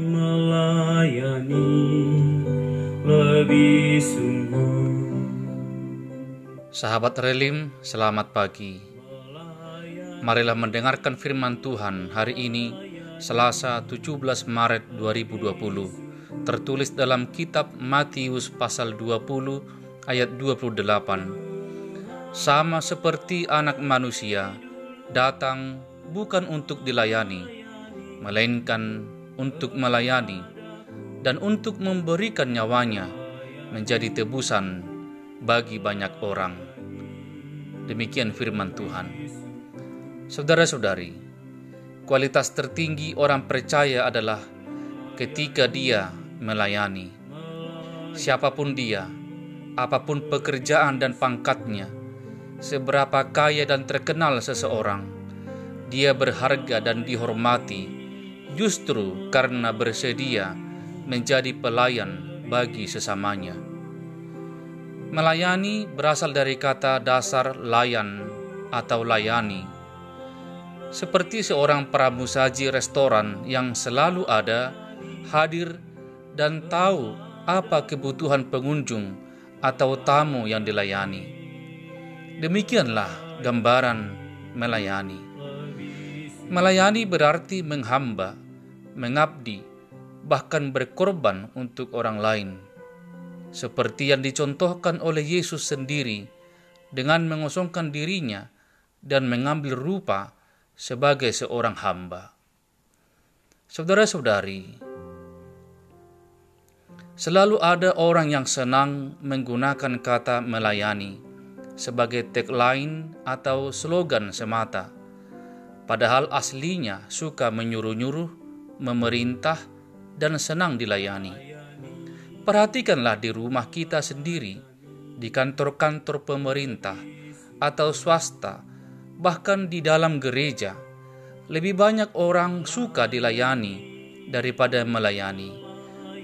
melayani, lebih sungguh. Sahabat Relim, selamat pagi. Marilah mendengarkan firman Tuhan hari ini, Selasa 17 Maret 2020, tertulis dalam kitab Matius pasal 20 ayat 28. Sama seperti anak manusia, datang bukan untuk dilayani, melainkan untuk melayani dan untuk memberikan nyawanya menjadi tebusan bagi banyak orang. Demikian firman Tuhan. Saudara-saudari, kualitas tertinggi orang percaya adalah ketika dia melayani. Siapa pun dia, apa pun pekerjaan dan pangkatnya, seberapa kaya dan terkenal seseorang, dia berharga dan dihormati justru karena bersedia menjadi pelayan bagi sesamanya. Melayani berasal dari kata dasar layan atau layani. Seperti seorang pramusaji restoran yang selalu ada, hadir, dan tahu apa kebutuhan pengunjung atau tamu yang dilayani. Demikianlah gambaran melayani. Melayani berarti menghamba, mengabdi, bahkan berkorban untuk orang lain seperti yang dicontohkan oleh Yesus sendiri dengan mengosongkan dirinya dan mengambil rupa sebagai seorang hamba. Saudara-saudari, selalu ada orang yang senang menggunakan kata melayani sebagai tagline atau slogan semata, padahal aslinya suka menyuruh-nyuruh, memerintah, dan senang dilayani. Perhatikanlah di rumah kita sendiri, di kantor-kantor pemerintah atau swasta, bahkan di dalam gereja. Lebih banyak orang suka dilayani daripada melayani.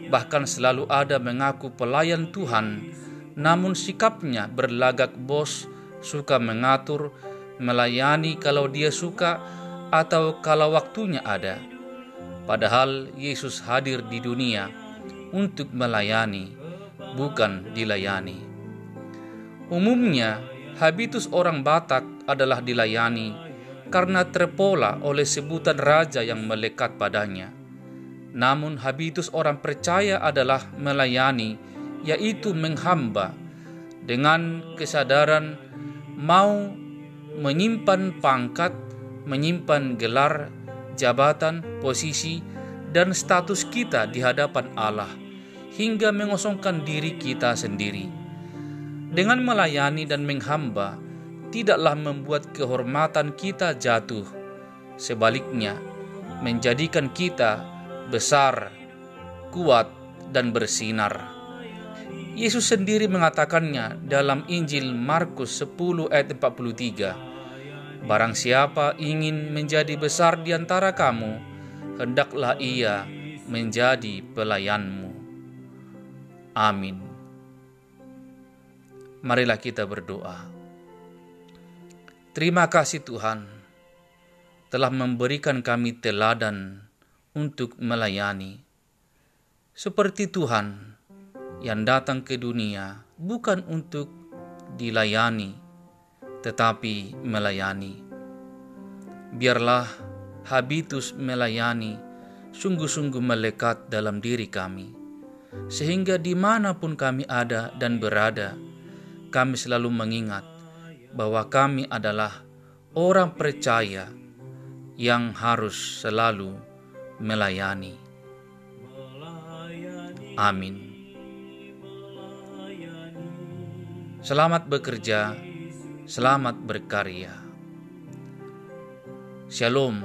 Bahkan selalu ada mengaku pelayan Tuhan, namun sikapnya berlagak bos, suka mengatur, melayani kalau dia suka atau kalau waktunya ada. Padahal Yesus hadir di dunia untuk melayani, bukan dilayani. Umumnya, habitus orang Batak adalah dilayani karena terpola oleh sebutan raja yang melekat padanya. Namun, habitus orang percaya adalah melayani, yaitu menghamba dengan kesadaran mau menyimpan pangkat, menyimpan gelar, jabatan, posisi, dan status kita di hadapan Allah, hingga mengosongkan diri kita sendiri. Dengan melayani dan menghamba, tidaklah membuat kehormatan kita jatuh, sebaliknya, menjadikan kita besar, kuat, dan bersinar. Yesus sendiri mengatakannya dalam Injil Markus 10 ayat 43. Barang siapa ingin menjadi besar di antara kamu, hendaklah ia menjadi pelayanmu. Amin. Marilah kita berdoa. Terima kasih Tuhan telah memberikan kami teladan untuk melayani. Seperti Tuhan yang datang ke dunia bukan untuk dilayani, tetapi melayani. Biarlah habitus melayani sungguh-sungguh melekat dalam diri kami, sehingga di mana pun kami ada dan berada, kami selalu mengingat bahwa kami adalah orang percaya yang harus selalu melayani. Amin. Selamat bekerja, selamat berkarya. Shalom